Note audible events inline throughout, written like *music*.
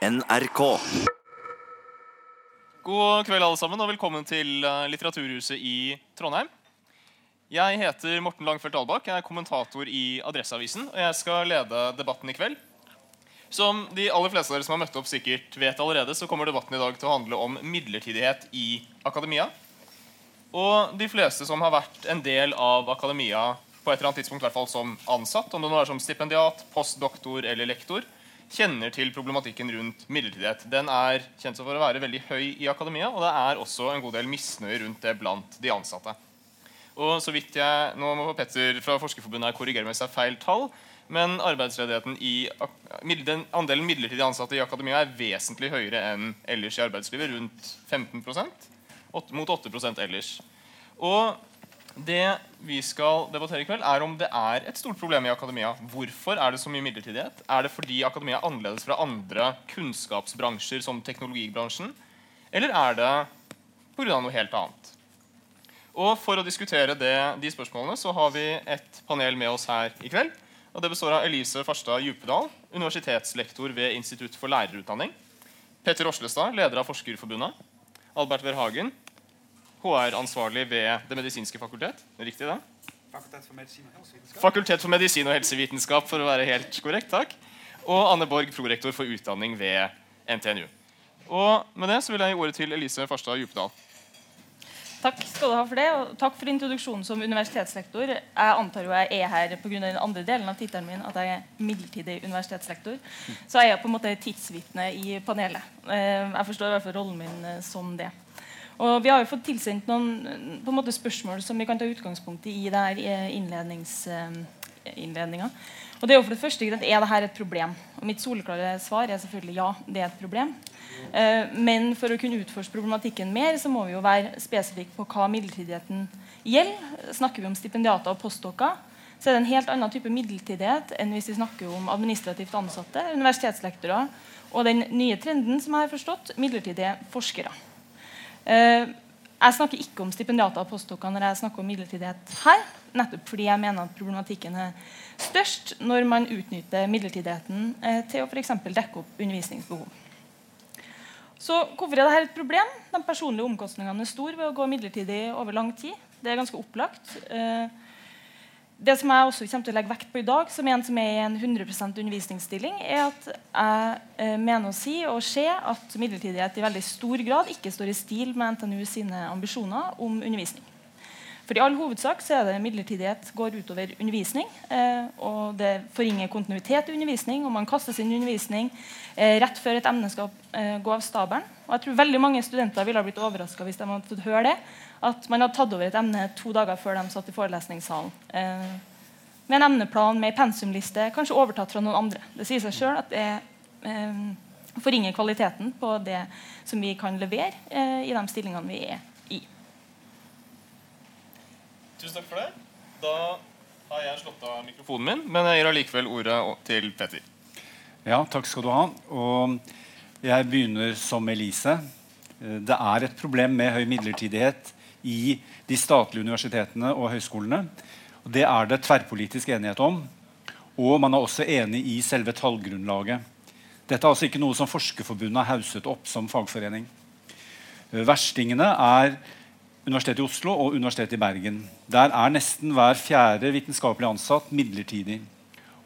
NRK. God kveld, alle sammen, og velkommen til eh, Litteraturhuset i Trondheim. Jeg heter Morten Langfeldt Albakk, jeg er kommentator i Adresseavisen. Og jeg skal lede debatten i kveld. Som de aller fleste av dere som har møtt opp, sikkert vet allerede, så kommer debatten i dag til å handle om midlertidighet i akademia. Og de fleste som har vært en del av akademia på et eller annet tidspunkt, i hvert fall som ansatt, om det nå er som stipendiat, postdoktor eller lektor, kjenner til problematikken rundt midlertidighet. Den er kjent for å være veldig høy i akademia, og det er også en god del misnøye rundt det blant de ansatte. Og så vidt jeg, Nå må Petter fra Forskerforbundet korrigere meg hvis det er feil tall, men arbeidsledigheten i, den andelen midlertidig ansatte i akademia er vesentlig høyere enn ellers i arbeidslivet, rundt 15 åtte- mot 8% ellers. Og det vi skal debattere i kveld, er om det er et stort problem i akademia. Hvorfor er det så mye midlertidighet? Er det fordi akademia er annerledes fra andre kunnskapsbransjer, som teknologibransjen? Eller er det pga. noe helt annet? Og For å diskutere det, de spørsmålene så har vi et panel med oss her i kveld. og Det består av Elise Farstad Djupedal, universitetslektor ved Institutt for lærerutdanning. Petter Oslestad, leder av Forskerforbundet. Albert Verhagen, HR-ansvarlig ved Det medisinske fakultet. Riktig, da? Fakultet for medisin og helsevitenskap. Fakultet for medisin og helsevitenskap, for å være helt korrekt. takk. Og Anne Borg, prorektor for utdanning ved NTNU. Og Med det så vil jeg gi ordet til Elise Farstad Djupedal. Takk skal du ha for det, og takk for introduksjonen som universitetslektor. Jeg antar jo jeg er her pga. den andre delen av tittelen min, at jeg er midlertidig universitetslektor. Så jeg er på en måte tidsvitne i panelet. Eh, Jeg forstår i hvert fall rollen min eh, som det. Og Vi har jo fått tilsendt noen eh, på en måte spørsmål som vi kan ta utgangspunkt i i denne innledninga. Og det Er jo for det første, er dette et problem? Og Mitt soleklare svar er selvfølgelig ja, det er et problem. Eh, Men for å kunne utforske problematikken mer, så må vi jo være spesifikke på hva midlertidigheten gjelder. Snakker vi om stipendiater og postdokker, så er det en helt annen type midlertidighet enn hvis vi snakker om administrativt ansatte, universitetslektorer og den nye trenden som jeg har forstått, midlertidige forskere. Eh, Jeg snakker ikke om stipendiater og postdokker når jeg snakker om midlertidighet her, nettopp fordi jeg mener at problematikken er størst når man utnytter midlertidigheten eh, til å eksempel dekke opp undervisningsbehov. Så hvorfor er dette et problem? De personlige omkostningene er store ved å gå midlertidig over lang tid. Det er ganske opplagt. Eh, Det som jeg også kommer til å legge vekt på i dag, som en som er i en 100 undervisningsstilling, er at jeg eh, mener å si og se at midlertidighet i veldig stor grad ikke står i stil med NTNU sine ambisjoner om undervisning. For I all hovedsak så er det midlertidighet går utover undervisning. Eh, og Det forringer kontinuitet i undervisning, og man kaster sin undervisning eh, rett før et emne skal gå av stabelen. Og jeg tror veldig mange studenter ville ha blitt overraska hvis de hadde fått høre det. At man hadde tatt over et emne to dager før de satt i forelesningssalen. Eh, med en emneplan, med en pensumliste, kanskje overtatt fra noen andre. Det sier seg sjøl at det eh, forringer kvaliteten på det som vi kan levere eh, i de stillingene vi er i. Tusen takk for det. Da har jeg slått av mikrofonen min, men jeg gir allikevel ordet til Petter. Ja, takk skal du ha. Og jeg begynner som Elise. Eh, Det er et problem med høy midlertidighet i de statlige universitetene og høyskolene. Og det er det tverrpolitisk enighet om. Og man er også enig i selve tallgrunnlaget. Dette er altså ikke noe som Forskerforbundet har hauset opp som fagforening. Eh, Verstingene er Universitetet i Oslo og Universitetet i Bergen. Der er nesten hver fjerde vitenskapelig ansatt midlertidig.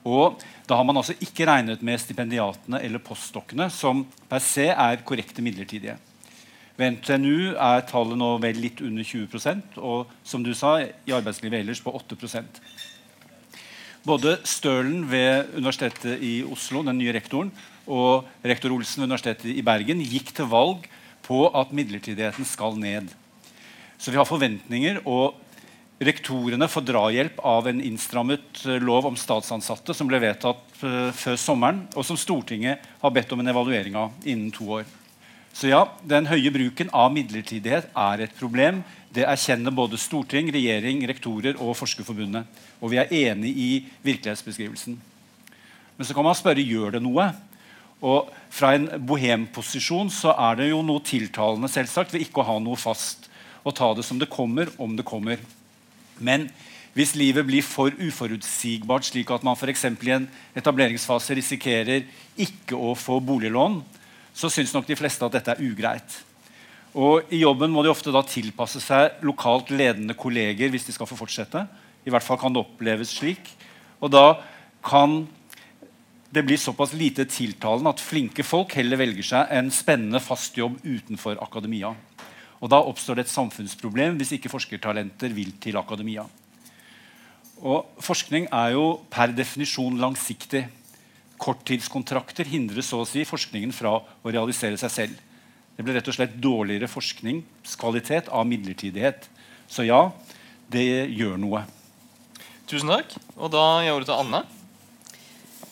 Og da har man altså ikke regnet med stipendiatene eller postdokkene, som per se er korrekte midlertidige. Ved NTNU er tallet nå vel litt under 20% og som du sa, i arbeidslivet ellers på 8% Både Stølen ved Universitetet i Oslo, den nye rektoren, og rektor Olsen ved Universitetet i Bergen gikk til valg på at midlertidigheten skal ned. Så vi har forventninger, og rektorene får drahjelp av en innstrammet eh, lov om statsansatte som ble vedtatt eh, før sommeren, og som Stortinget har bedt om en evaluering av innen to år. Så ja, Den høye bruken av midlertidighet er et problem. Det erkjenner både storting, regjering, rektorer og Forskerforbundet. Og vi er enig i virkelighetsbeskrivelsen. Men så kan man spørre gjør det noe. Og Fra en bohemposisjon så er det jo noe tiltalende selvsagt ved ikke å ha noe fast. Og ta det som det kommer, om det kommer. Men hvis livet blir for uforutsigbart, slik at man f.eks. i en etableringsfase risikerer ikke å få boliglån, så syns nok de fleste at dette er ugreit. Og I jobben må de ofte da tilpasse seg lokalt ledende kolleger hvis de skal få fortsette. I hvert fall kan det oppleves slik. Og da kan det bli såpass lite tiltalende at flinke folk heller velger seg en spennende, fast jobb utenfor akademia. Og Da oppstår det et samfunnsproblem hvis ikke forskertalenter vil til akademia. Og Forskning er jo per definisjon langsiktig. Korttidskontrakter hindrer så å si forskningen fra å realisere seg selv. Det blir rett og slett dårligere forskningskvalitet av midlertidighet. Så ja, det gjør noe. Tusen takk. Og da gir jeg ordet til Anne.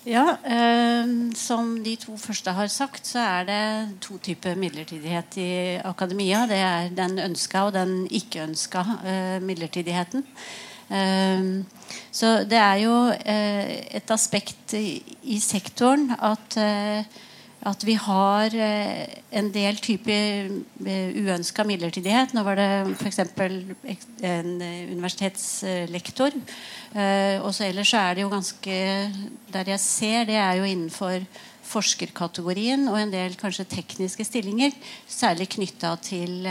Ja, eh, Som de to første har sagt, så er det to typer midlertidighet i akademia. Det er den ønska og den ikke-ønska eh, midlertidigheten. Eh, så det er jo eh, et aspekt i, sektoren at eh, at vi har eh, en del typer eh, uønska midlertidighet. Nå var det f.eks. en universitetslektor. universitetslektor. Også ellers så er det jo ganske Der jeg ser, det er jo innenfor forskerkategorien og en del kanskje tekniske stillinger. Særlig knytta til,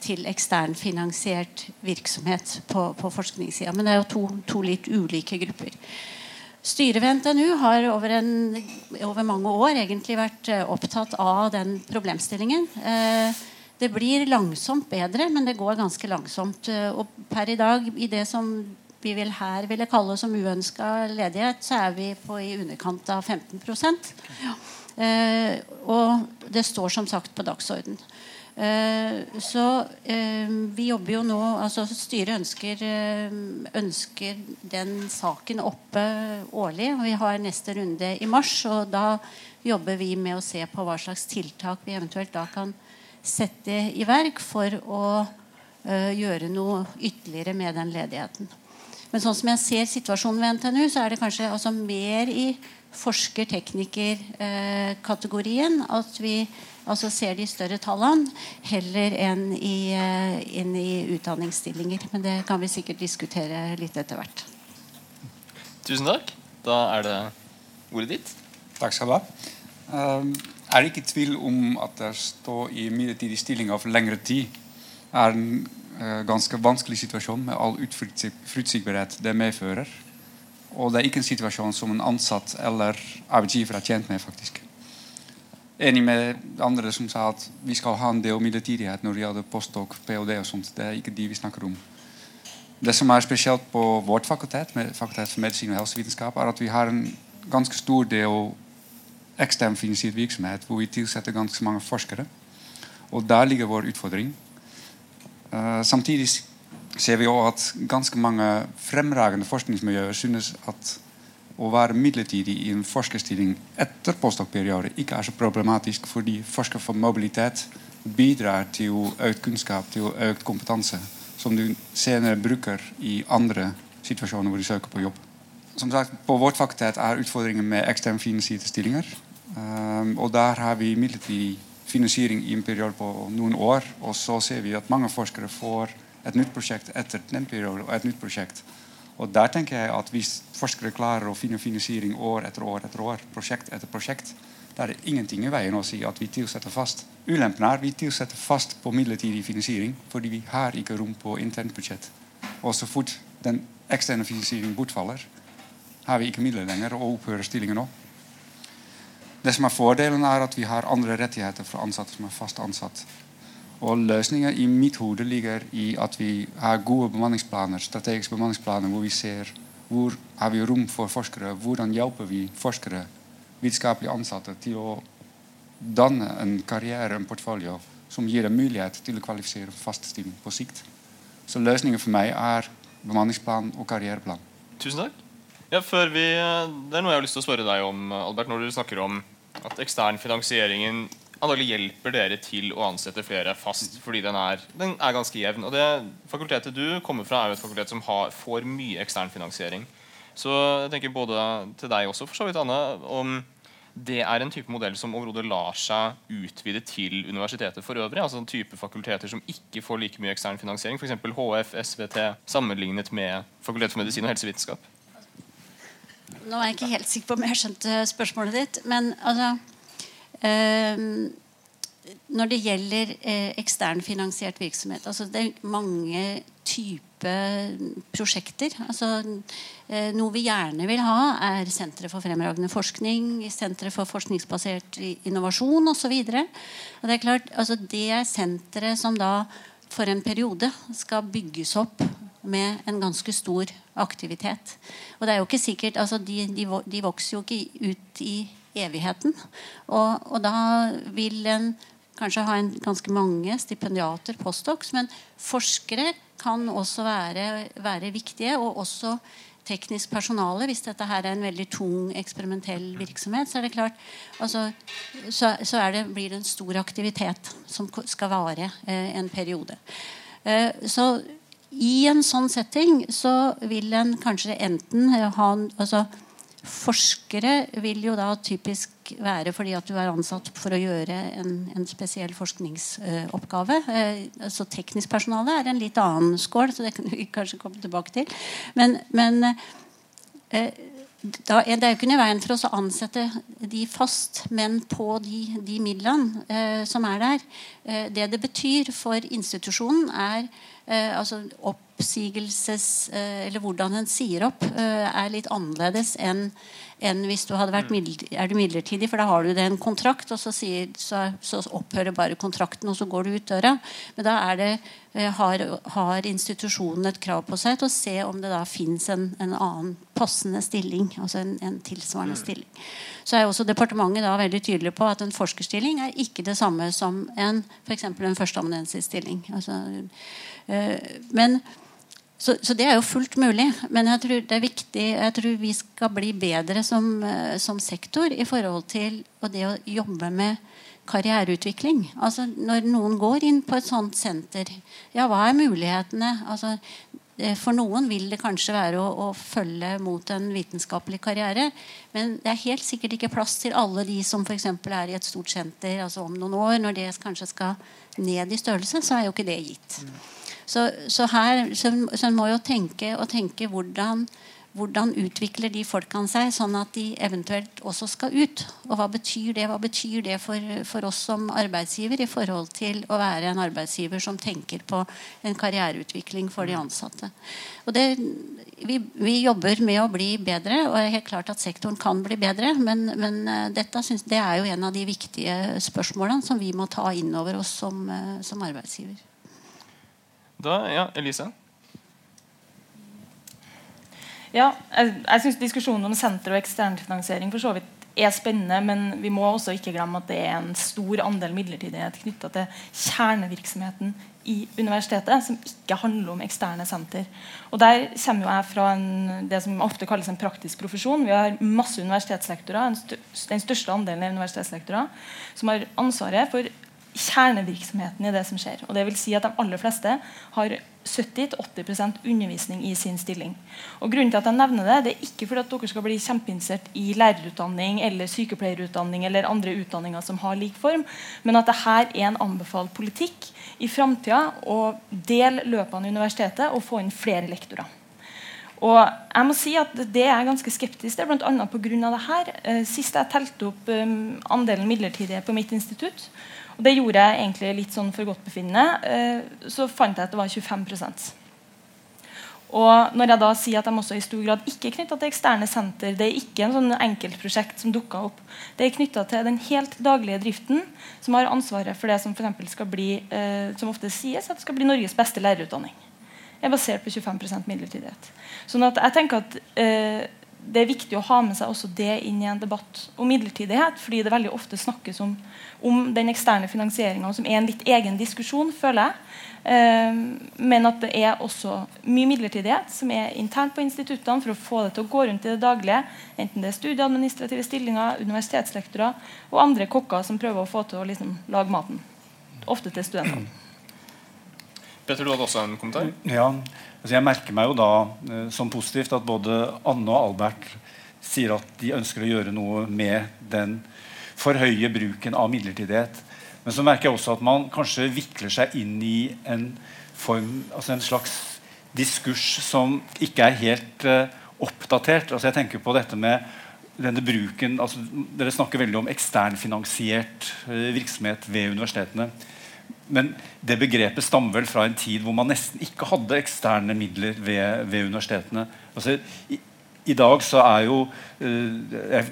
til eksternfinansiert virksomhet på, på forskningssida. Men det er jo to, to litt ulike grupper. Styret ved NTNU har over, en, over, mange år egentlig vært eh, opptatt av den problemstillingen. Eh, det blir langsomt bedre, men det går ganske langsomt. Eh, og per i dag, i det som vi vil her ville kalle som uønska ledighet, så er vi på i underkant av 15 ja. Og det står som sagt på dagsorden. Eh, så eh, vi jobber jo nå altså Styret ønsker, eh, ønsker, den saken oppe årlig. og Vi har neste runde i mars. og Da jobber vi med å se på hva slags tiltak vi eventuelt da kan sette i verk for å gjøre noe ytterligere med den ledigheten. Men sånn som jeg ser situasjonen ved NTNU, så er det kanskje altså mer i forsker-tekniker-kategorien at vi altså ser de større tallene heller enn i, inn i utdanningsstillinger. Men det kan vi sikkert diskutere litt etter hvert. Tusen takk. Da er det ordet ditt. Takk skal du ha. Er det ikke tvil om at det står i midlertidige stillinger for lengre tid, er en ganske vanskelig situasjon med all utforutsigbarhet det medfører. Og det er ikke en situasjon som en ansatt eller arbeidsgiver er tjent med. faktisk enig med andre som sa at vi skal ha en del midlertidighet når det gjelder postdoc, ph.d. og sånt. Det er ikke de vi snakker om. Det som er spesielt på vårt fakultet, med fakultet for medisin og helsevitenskap, er at vi har en ganske stor del ekstern finansiert virksomhet hvor vi tilsetter ganske mange forskere. Og der ligger vår utfordring. Uh, samtidig ser vi også at ganske mange fremragende forskningsmiljøer synes at å være midlertidig i en forskerstilling etter postdoc-periode ikke er så problematisk, fordi forsker for mobilitet bidrar til økt kunnskap, til økt kompetanse, som du senere bruker i andre situasjoner hvor du søker på jobb. Som sagt, På vårt fakultet er utfordringen med ekstern finansierte stillinger. Um, og der har vi midlertidig finansiering i en periode på noen år. Og så ser vi at mange forskere får et nytt prosjekt etter den perioden et nytt prosjekt og der tenker jeg at Hvis forskere klarer å finne finansiering år etter år, etter år, prosjekt etter prosjekt, da er det ingenting i veien å si at vi tilsetter fast. Ulempen er vi tilsetter fast på midlertidig finansiering fordi vi har ikke rom på internt. Og så fort den eksterne finansieringen bortfaller, har vi ikke midler lenger og opphører stillingen òg. Det som er Fordelen er at vi har andre rettigheter for ansatte som er fast ansatt. Og løsningen i mitt hode ligger i at vi har gode bemanningsplaner, strategiske bemanningsplaner hvor vi ser hvor har vi rom for forskere, hvordan hjelper vi forskere, vitenskapelige ansatte, til å danne en karriere, en portfolio, som gir dem mulighet til å kvalifisere for fast stilling på sikt. Så løsningen for meg er bemanningsplan og karriereplan. Tusen takk. Ja, før vi, det er noe jeg har lyst til å spørre deg om, Albert, når du snakker om at eksternfinansieringen hjelper dere til å ansette flere fast fordi den er, den er ganske jevn. Og det fakultetet du kommer fra, er jo et fakultet som har, får mye eksternfinansiering. Så jeg tenker både til deg også, for så vidt, Anne, om det er en type modell som overhodet lar seg utvide til universitetet for øvrig. altså en type fakulteter som ikke får like mye ekstern finansiering. F.eks. HF, SVT, sammenlignet med Fakultet for medisin og helsevitenskap. Nå er jeg ikke helt sikker på om jeg skjønte spørsmålet ditt. Men altså, eh, når det gjelder eh, eksternfinansiert virksomhet altså Det er mange typer prosjekter. Altså, eh, noe vi gjerne vil ha, er Sentre for fremragende forskning, Sentre for forskningsbasert innovasjon osv. Det er klart, altså, det er sentre som da for en periode skal bygges opp med en ganske stor aktivitet. Og det er jo ikke sikkert, altså de, de, de vokser jo ikke ut i evigheten. Og, og da vil en kanskje ha en, ganske mange stipendiater, postdocs, men forskere kan også være, være, viktige. Og også teknisk personale. Hvis dette her er en veldig tung eksperimentell virksomhet, så er det klart altså, så, så det, blir det en stor aktivitet som skal vare eh, en periode. Eh, så i en sånn setting så vil en kanskje enten ha altså, Forskere vil jo da typisk være fordi at du er ansatt for å gjøre en, en spesiell forskningsoppgave. Uh, så teknisk personale er en litt annen skål, så det kan vi kanskje komme tilbake til. Men, men eh, da, det er jo ikke noe veien for oss å ansette de fast, men på de, de midlene eh, som er der. Eh, det det betyr for institusjonen, er eh, altså oppsigelses eh, Eller hvordan en sier opp, eh, er litt annerledes enn enn hvis du hadde vært er du midlertidig, for da har du det en kontrakt, og så, sier, så, så, opphører bare kontrakten, og så går du ut døra. Men da det, eh, har, har, institusjonen et krav på seg til å se om det da fins en, en, annen passende stilling. Altså en, en tilsvarende mm. stilling. Så er også departementet da veldig tydelig på at en forskerstilling er ikke det samme som en f.eks. en førsteamanuensis stilling. Altså, øh, men så, så, det er jo fullt mulig. Men jeg tror det er viktig Jeg tror vi skal bli bedre som, eh, som sektor i forhold til det å jobbe med karriereutvikling. Altså Når noen går inn på et sånt senter, ja, hva er mulighetene? Altså, eh, for noen vil det kanskje være å, å, følge mot en vitenskapelig karriere. Men det er helt sikkert ikke plass til alle de som f.eks. er i et stort senter altså om noen år. Når det kanskje skal ned i størrelse, så er jo ikke det gitt. Mm. Så, så her så, så en må jo tenke og tenke hvordan, hvordan utvikler de folkene seg, sånn at de eventuelt også skal ut? Og hva betyr det Hva betyr det for, for, oss som arbeidsgiver i forhold til å være en arbeidsgiver som tenker på en karriereutvikling for de ansatte? Og det, vi, vi, jobber med å bli bedre, og det er helt klart at sektoren kan bli bedre. Men, men eh, dette synes, det er jo en av de viktige spørsmålene som vi må ta inn over oss som, eh, som arbeidsgiver. Da, ja, Elise? Ja, jeg, jeg synes diskusjonen om senter og eksternfinansiering for så vidt er spennende, men vi må også ikke glemme at det er en stor andel midlertidighet knytta til kjernevirksomheten i universitetet, som ikke handler om eksterne senter. Og Der kommer jeg fra en, det som ofte kalles en praktisk profesjon. Vi har masse universitetslektorer, den største andelen er universitetslektorer, som har ansvaret for kjernevirksomheten i det som skjer. Og det vil si at De aller fleste har 70-80% undervisning i sin stilling. Og grunnen til at jeg nevner Det det er ikke fordi at dere skal bli kjempeinteressert i lærerutdanning eller sykepleierutdanning eller andre utdanninger som har lik form, men at dette er en anbefalt politikk i framtida å dele løpene i universitetet og få inn flere lektorer. Og jeg må si at Det er ganske skeptisk til, bl.a. pga. det her. Eh, sist jeg telte opp um, andelen midlertidige på mitt institutt, og Det gjorde jeg egentlig litt sånn for godtbefinnende. Eh, så fant jeg at det var 25% og når jeg da sier at de også i stor grad ikke er knytta til eksterne senter, det er ikke en sånn enkeltprosjekt som dukka opp. Det er knytta til den helt daglige driften, som har ansvaret for det som for skal bli, eh, som ofte sies at det skal bli Norges beste lærerutdanning. Er basert på 25% midlertidighet. Sånn at jeg tenker at eh, det er viktig å ha med seg også det inn i en debatt om midlertidighet, fordi det veldig ofte snakkes om, om den eksterne finansieringa som er en litt egen diskusjon, føler jeg. Eh, men at det er også mye midlertidighet som er internt på instituttene for å få det til å gå rundt i det daglige, enten det er studieadministrative stillinger, universitetslektorer og andre kokker som prøver å få til å liksom, lage maten. Ofte til studentene. Petter, du hadde også en kommentar? Ja, Altså jeg merker meg jo da eh, som positivt at både Anne og Albert sier at de ønsker å gjøre noe med den for høye bruken av midlertidighet. Men så merker jeg også at man kanskje vikler seg inn i en, form, altså en slags diskurs som ikke er helt uh, oppdatert. Altså jeg tenker på dette med denne bruken altså, Dere snakker veldig om eksternfinansiert uh, virksomhet ved universitetene. Men det begrepet stammer vel fra en tid hvor man nesten ikke hadde eksterne midler ved, ved universitetene. Altså, i, i, dag så er jo uh, Jeg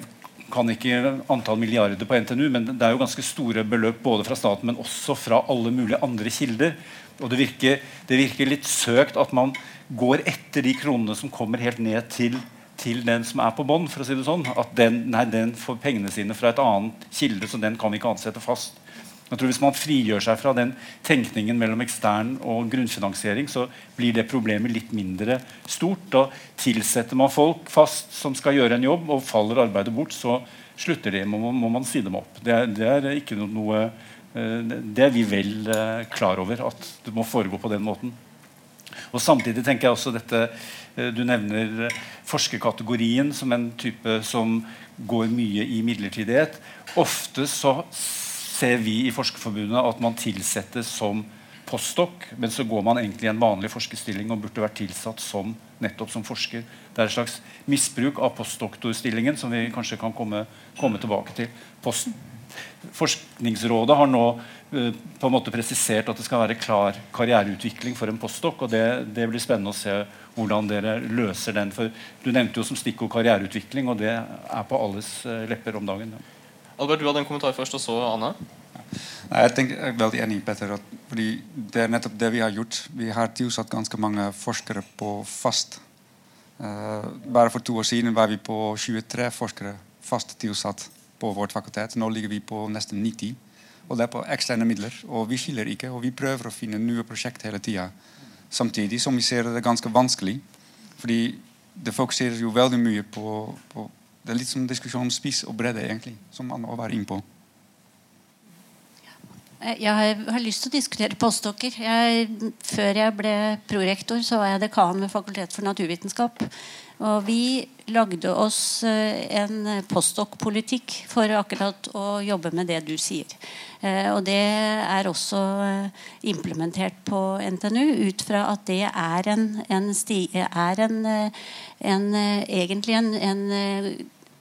kan ikke antall milliarder på NTNU, men det er jo ganske store beløp både fra staten, men også fra alle mulige andre kilder. Og det virker, det virker litt søkt at man går etter de kronene som kommer helt ned til til den som er på bånn. Si det sånn, at den, nei, den får pengene sine fra et annet kilde, så den kan vi ikke ansette fast. Jeg tror Hvis man frigjør seg fra den tenkningen mellom ekstern og grunnfinansiering, så blir det problemet litt mindre stort. Da tilsetter man folk fast som skal gjøre en jobb, og faller arbeidet bort, så slutter de. Må, må man si dem opp. Det det er ikke noe eh, det er vi vel eh, klar over, at det må foregå på den måten. Og Samtidig tenker jeg også dette Eh, du nevner forskerkategorien som en type som går mye i midlertidighet. Ofte så ser vi i Forskerforbundet at man tilsettes som postdok, men så går man egentlig i en vanlig forskerstilling og burde vært tilsatt som, nettopp som forsker. Det er et slags misbruk av postdoktorstillingen som vi kanskje kan komme, komme tilbake til. Post Forskningsrådet har nå uh, på en måte presisert at det skal være klar karriereutvikling for en postdok. og det, det blir spennende å se hvordan dere løser den. For Du nevnte jo som stikkord karriereutvikling, og det er på alles uh, lepper om dagen. Ja. Albert, du hadde en kommentar først, og så Anne. Nei, jeg, tenker, er veldig enig Petter, fordi Det er nettopp det vi har gjort. Vi har tilsatt ganske mange forskere på fast. Uh, bare for to år siden var vi på 23 forskere fast tilsatt på vårt fakultet. Nå ligger vi på nesten 90. Og det er på eksterne midler. Og vi skiller ikke. Og vi prøver å finne nye prosjekt hele tida. Samtidig som vi ser det er ganske vanskelig. Fordi det fokuseres jo veldig mye på, på Det er litt som diskusjon om spiss og bredde, egentlig. Som man må være innpå. Jeg har lyst til å diskutere postdokker. Før jeg ble prorektor, så var jeg dekan ved Fakultet for naturvitenskap. Og vi lagde oss eh, en postdoc-politikk for akkurat å jobbe med det du sier. Eh, og det er også eh, implementert på NTNU ut fra at det er en, en, sti, er en, en egentlig en, en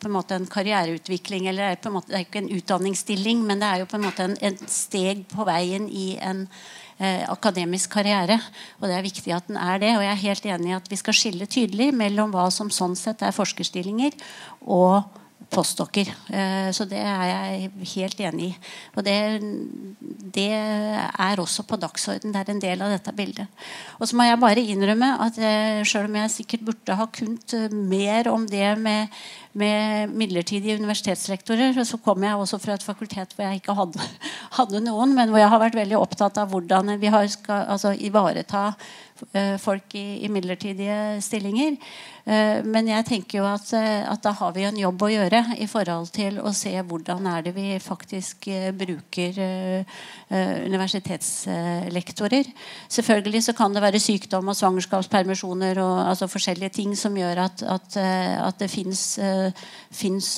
på en måte en karriereutvikling. eller Det er ikke en utdanningsstilling, men det er jo på en måte en, en steg på veien i en eh, akademisk karriere. Og det er viktig at den er det. Og jeg er helt enig i at vi skal skille tydelig mellom hva som sånn sett er forskerstillinger og postdokker. Eh, så det er jeg helt enig i. Og det, det, er også på dagsorden. Det er en del av dette bildet. Og så må jeg bare innrømme at sjøl selv om jeg sikkert burde ha kunnet eh, mer om det med, med midlertidige universitetsrektorer, så kommer jeg også fra et fakultet hvor jeg ikke hadde, *laughs* hadde noen, men hvor jeg har vært veldig opptatt av hvordan vi har, skal altså, ivareta folk i, i midlertidige stillinger. Eh, men jeg tenker jo at, eh, at, da har vi en jobb å gjøre i forhold til å se hvordan er det vi faktisk eh, bruker universitetslektorer. Selvfølgelig så kan det være sykdom og svangerskapspermisjoner og altså forskjellige ting som gjør at, at, at det fins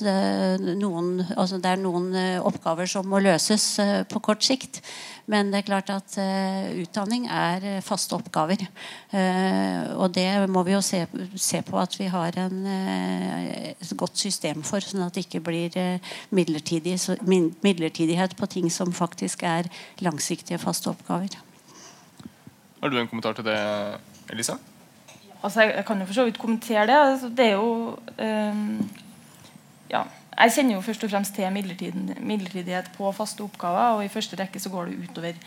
noen altså det er noen oppgaver som må løses på kort sikt. Men det er klart at uh, utdanning er uh, faste oppgaver. Uh, og det må vi jo se, se, på at vi har en, et godt system for, sånn at det ikke blir midlertidig, så, midlertidighet på ting som faktisk er langsiktige, faste oppgaver. Har du en kommentar til det, Elisa? Altså, jeg, jeg kan jo for så vidt kommentere det. Altså, det er jo um, ja, jeg kjenner jo først og fremst til midlertidighet på faste oppgaver. og I første rekke så går det utover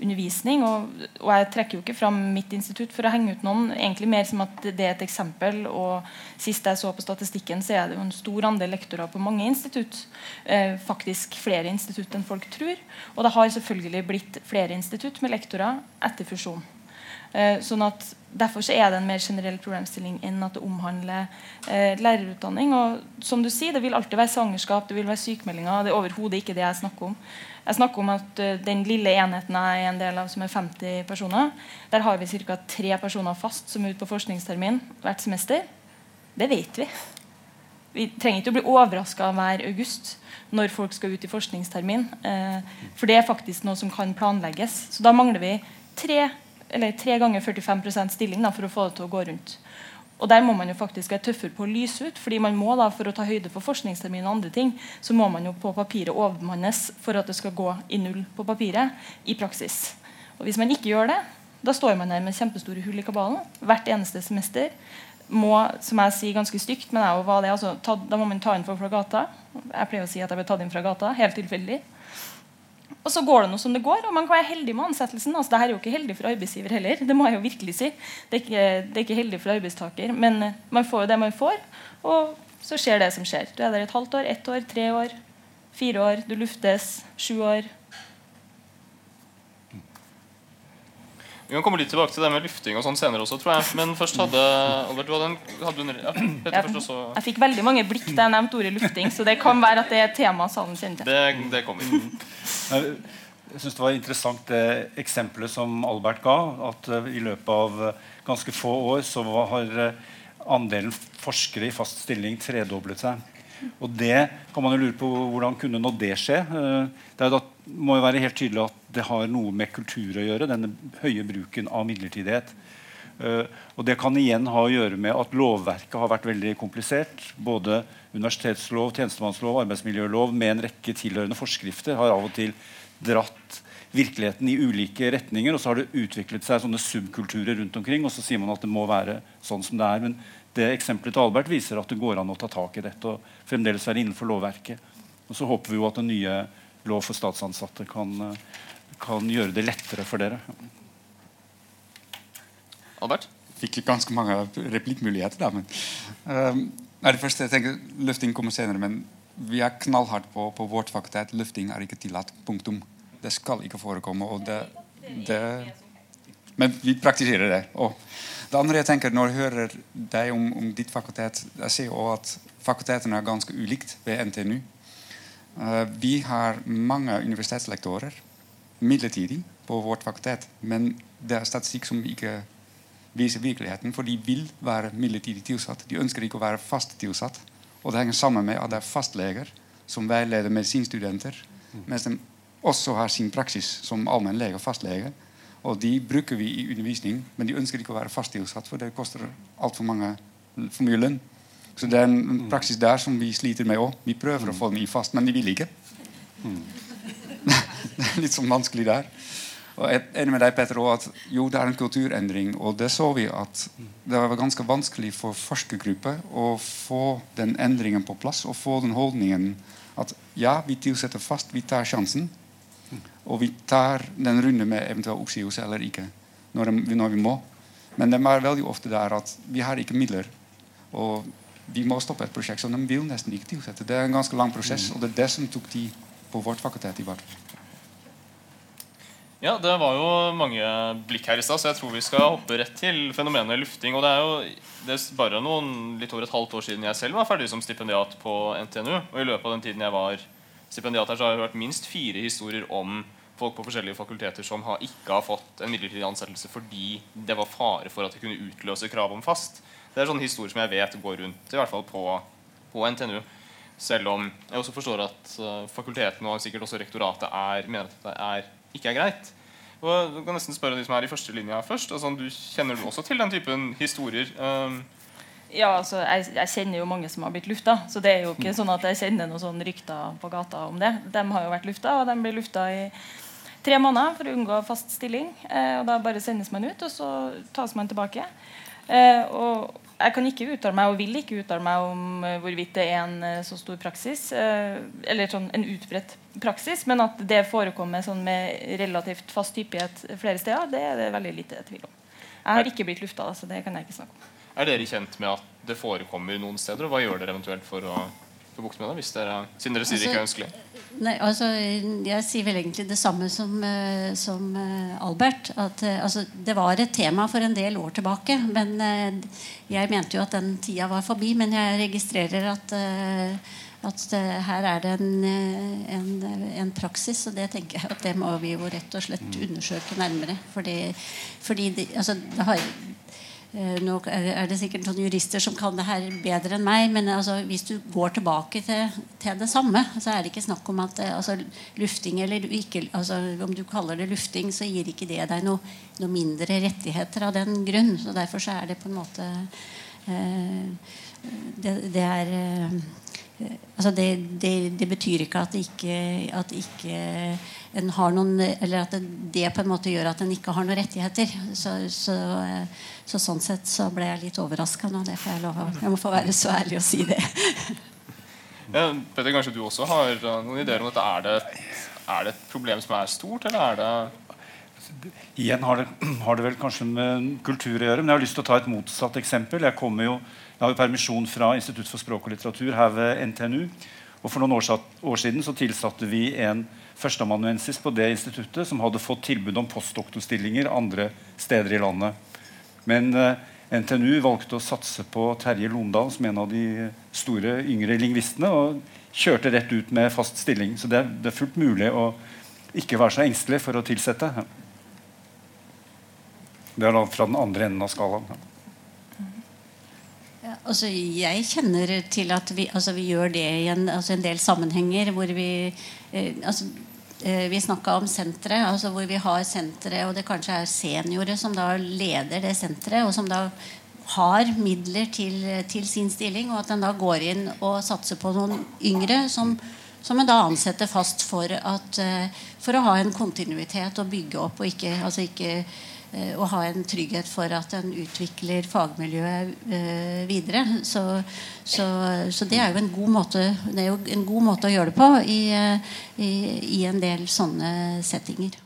undervisning. Og, og, jeg trekker jo ikke fram mitt institutt for å henge ut noen. egentlig mer som at det er et eksempel. og Sist jeg så på statistikken, så er det jo en stor andel lektorer på mange institutt. Eh, faktisk flere institutt enn folk tror. Og det har selvfølgelig blitt flere institutt med lektorer etter fusjon. Eh, sånn at Derfor er det en mer generell problemstilling enn at det omhandler eh, lærerutdanning. Og som du sier, Det vil alltid være svangerskap, det vil være sykemeldinger. Det er overhodet ikke det jeg snakker om. Jeg snakker om at uh, Den lille enheten jeg er en del av, som er 50 personer, der har vi ca. tre personer fast som er ute på forskningstermin hvert semester. Det vet vi. Vi trenger ikke å bli overraska hver august når folk skal ut i forskningstermin. Eh, for det er faktisk noe som kan planlegges. Så da mangler vi tre eller tre ganger 45% stilling da, for å få det til å gå rundt. Og der må man jo faktisk være tøffere på å lyse ut. fordi man må da, For å ta høyde for forskningstermin og andre ting, så må man jo på papiret overbemannes for at det skal gå i null på papiret i praksis. Og Hvis man ikke gjør det, da står man der med kjempestore hull i kabalen hvert eneste semester. Må, som jeg sier ganske stygt, men jeg, det, altså, ta, da må man ta inn fra gata. Jeg pleier å si at jeg ble tatt inn fra gata, helt tilfeldig. Og så går det noe som det går, og man kan være heldig med ansettelsen. altså Dette er jo ikke heldig for arbeidsgiver heller. Det må jeg jo virkelig si. Det er ikke, det er ikke heldig for arbeidstaker. Men eh, man får jo det man får, og så skjer det som skjer. Du er der et halvt år, ett år, tre år, fire år. Du luftes. Sju år. Vi kan komme litt tilbake til det med lufting og sånn senere også, tror jeg. Men først hadde Albert, du hadde en, hadde en ja, jeg, også. jeg fikk veldig mange blikk da jeg nevnte ordet lufting, så det kan være at det er et tema salen kjenner til. Det, det kommer. Jeg synes Det var interessant det eksempelet som Albert ga. At uh, i løpet av uh, ganske få år så har uh, andelen forskere i fast stilling tredoblet seg. Og det kan man jo lure på hvordan kunne nå det skje. det da, må jo være helt tydelig at det har noe med kultur å gjøre, denne høye bruken av midlertidighet. Uh, og Det kan igjen ha å gjøre med at lovverket har vært veldig komplisert. Både universitetslov, tjenestemannslov, arbeidsmiljølov med en rekke tilhørende forskrifter har av og til dratt virkeligheten i ulike retninger. Og så har det utviklet seg sånne subkulturer rundt omkring, og så sier man at det må være sånn som det er. Men det eksempelet til Albert viser at det går an å ta tak i dette og fremdeles være innenfor lovverket. Og så håper vi jo at den nye lov for statsansatte kan uh, kan gjøre det lettere for dere. Albert? Fikk ganske mange replikkmuligheter, da. Men, um, det første jeg tenker, Løfting kommer senere, men vi er knallhardt på, på vårt fakultet. Løfting er ikke tillatt. Punktum. Det skal ikke forekomme. og det, det men vi praktiserer det. Og det andre jeg tenker Når jeg hører deg om, om ditt fakultet Jeg ser også at fakultetene er ganske ulikt ved NTNU. Uh, vi har mange universitetslektorer midlertidig på vårt fakultet. Men det er statistikk som vi ikke viser virkeligheten. For de vil være midlertidig tilsatt. De ønsker ikke å være fast tilsatt. Og det henger sammen med at det er fastleger som veileder medisinstudenter. Mens de også har sin praksis som allmennlege og fastlege. Og de bruker vi i undervisning, men de ønsker ikke å være fast tilsatt, for det koster altfor for mye lønn. Så det er en praksis der som vi sliter med òg. Vi prøver å få dem i fast, men de vil ikke. *laughs* det er litt sånn vanskelig der. Og jeg er enig med deg, Petter, at jo, det er en kulturendring. Og det så vi at det var ganske vanskelig for forskergrupper å få den endringen på plass. Og få den holdningen at ja, vi tilsetter fast, vi tar sjansen. Og vi tar den runde med eventuell oppsigelse eller ikke. Når, når, vi må. Men det er veldig ofte der at vi har ikke midler. Og vi må stoppe et prosjekt, så de vil nesten ikke tilsette. Det er en ganske lang prosess, og det er det som tok tid på vårt fakultet. i hvert fall. Ja, Det var jo mange blikk her i stad, så jeg tror vi skal hoppe rett til fenomenet lufting. og Det er jo det er bare noen, litt over et halvt år siden jeg selv var ferdig som stipendiat på NTNU. Og i løpet av den tiden jeg var stipendiat her, så har jeg hørt minst fire historier om folk på forskjellige fakulteter som har, ikke har fått en midlertidig ansettelse fordi det var fare for at det kunne utløse krav om fast. Det er sånne historier som jeg vet går rundt, i hvert fall på, på NTNU. Selv om jeg også forstår at uh, fakultetene og sikkert også rektoratet er, mener at det er ikke er greit. Og du kan nesten spørre de som er i første linja først. Altså, du Kjenner du også til den typen historier? Um, ja, altså, jeg, jeg, kjenner jo mange som har blitt lufta. Så det er jo ikke sånn at jeg kjenner noen sånn rykter på gata om det. De har jo vært lufta, og de blir lufta i tre måneder for å unngå fast stilling. Eh, og Da bare sendes man ut, og så tas man tilbake. Eh, og jeg kan ikke uttale meg og vil ikke uttale meg om uh, hvorvidt det er en uh, så stor praksis, eh, eller sånn en utbredt praksis, men at det forekommer sånn med relativt fast hyppighet flere steder, det er det veldig lite tvil om. Jeg har ikke blitt lufta, så det kan jeg ikke snakke om. Er dere kjent med at det forekommer noen steder, og hva gjør dere eventuelt for å få bukt med det? Hvis dere, siden dere sier altså, det ikke er ønskelig? Nei, altså, Jeg sier vel egentlig det samme som, uh, som uh, Albert. At, uh, altså, det var et tema for en del år tilbake. Men jeg mente jo at den tida var forbi. Men jeg registrerer at, at her er det en, en, en, praksis. Og det tenker jeg at det må vi jo rett og slett undersøke nærmere. Fordi, fordi det, altså, det har Eh, nå er det sikkert noen jurister som kan det her bedre enn meg, men altså, hvis du går tilbake til, til, det samme, så er det ikke snakk om at eh, altså, lufting eller ikke, altså, Om du kaller det lufting, så gir ikke det deg noe, noe mindre rettigheter av den grunn. så Derfor så er det på en måte det, det, er altså det, det, det, betyr ikke at ikke, at ikke en har noen Eller at det, på en måte gjør at en ikke har noen rettigheter. Så, så, så sånn sett så ble jeg litt overraska nå. Det får jeg lov Jeg må få være så ærlig å si det. Ja, Petter, kanskje du også har noen ideer om dette. Er det, er det et problem som er stort, eller er det Igjen har det, *clears throat* har det, vel kanskje med kultur å gjøre. Men jeg har lyst til å ta et motsatt eksempel. Jeg, jo, jeg har jo permisjon fra Institutt for språk og litteratur her ved NTNU. Og For noen år, år siden så tilsatte vi en førsteamanuensis på det instituttet som hadde fått tilbud om postdoktorstillinger andre steder i landet. Men eh, NTNU valgte å satse på Terje Londal som en av de store yngre lingvistene. Og kjørte rett ut med fast stilling. Så det, det er fullt mulig å ikke være så engstelig for å tilsette. Det er da fra den andre enden av skalaen. Ja, altså jeg kjenner til at vi, altså vi gjør det i en, altså en del sammenhenger hvor vi eh, altså eh, vi snakka om senteret, altså hvor vi har senteret, og det kanskje er seniorer som da leder det senteret, og som da har midler til, til, sin stilling, og at en da går inn og satser på noen yngre som, som en da ansetter fast for, at, eh, for å ha en kontinuitet og bygge opp, og ikke, altså ikke å ha en trygghet for at en utvikler fagmiljøet eh, videre. Så, så, så, det er jo en god måte Det er jo en god måte å gjøre det på i, i, i en del sånne settinger.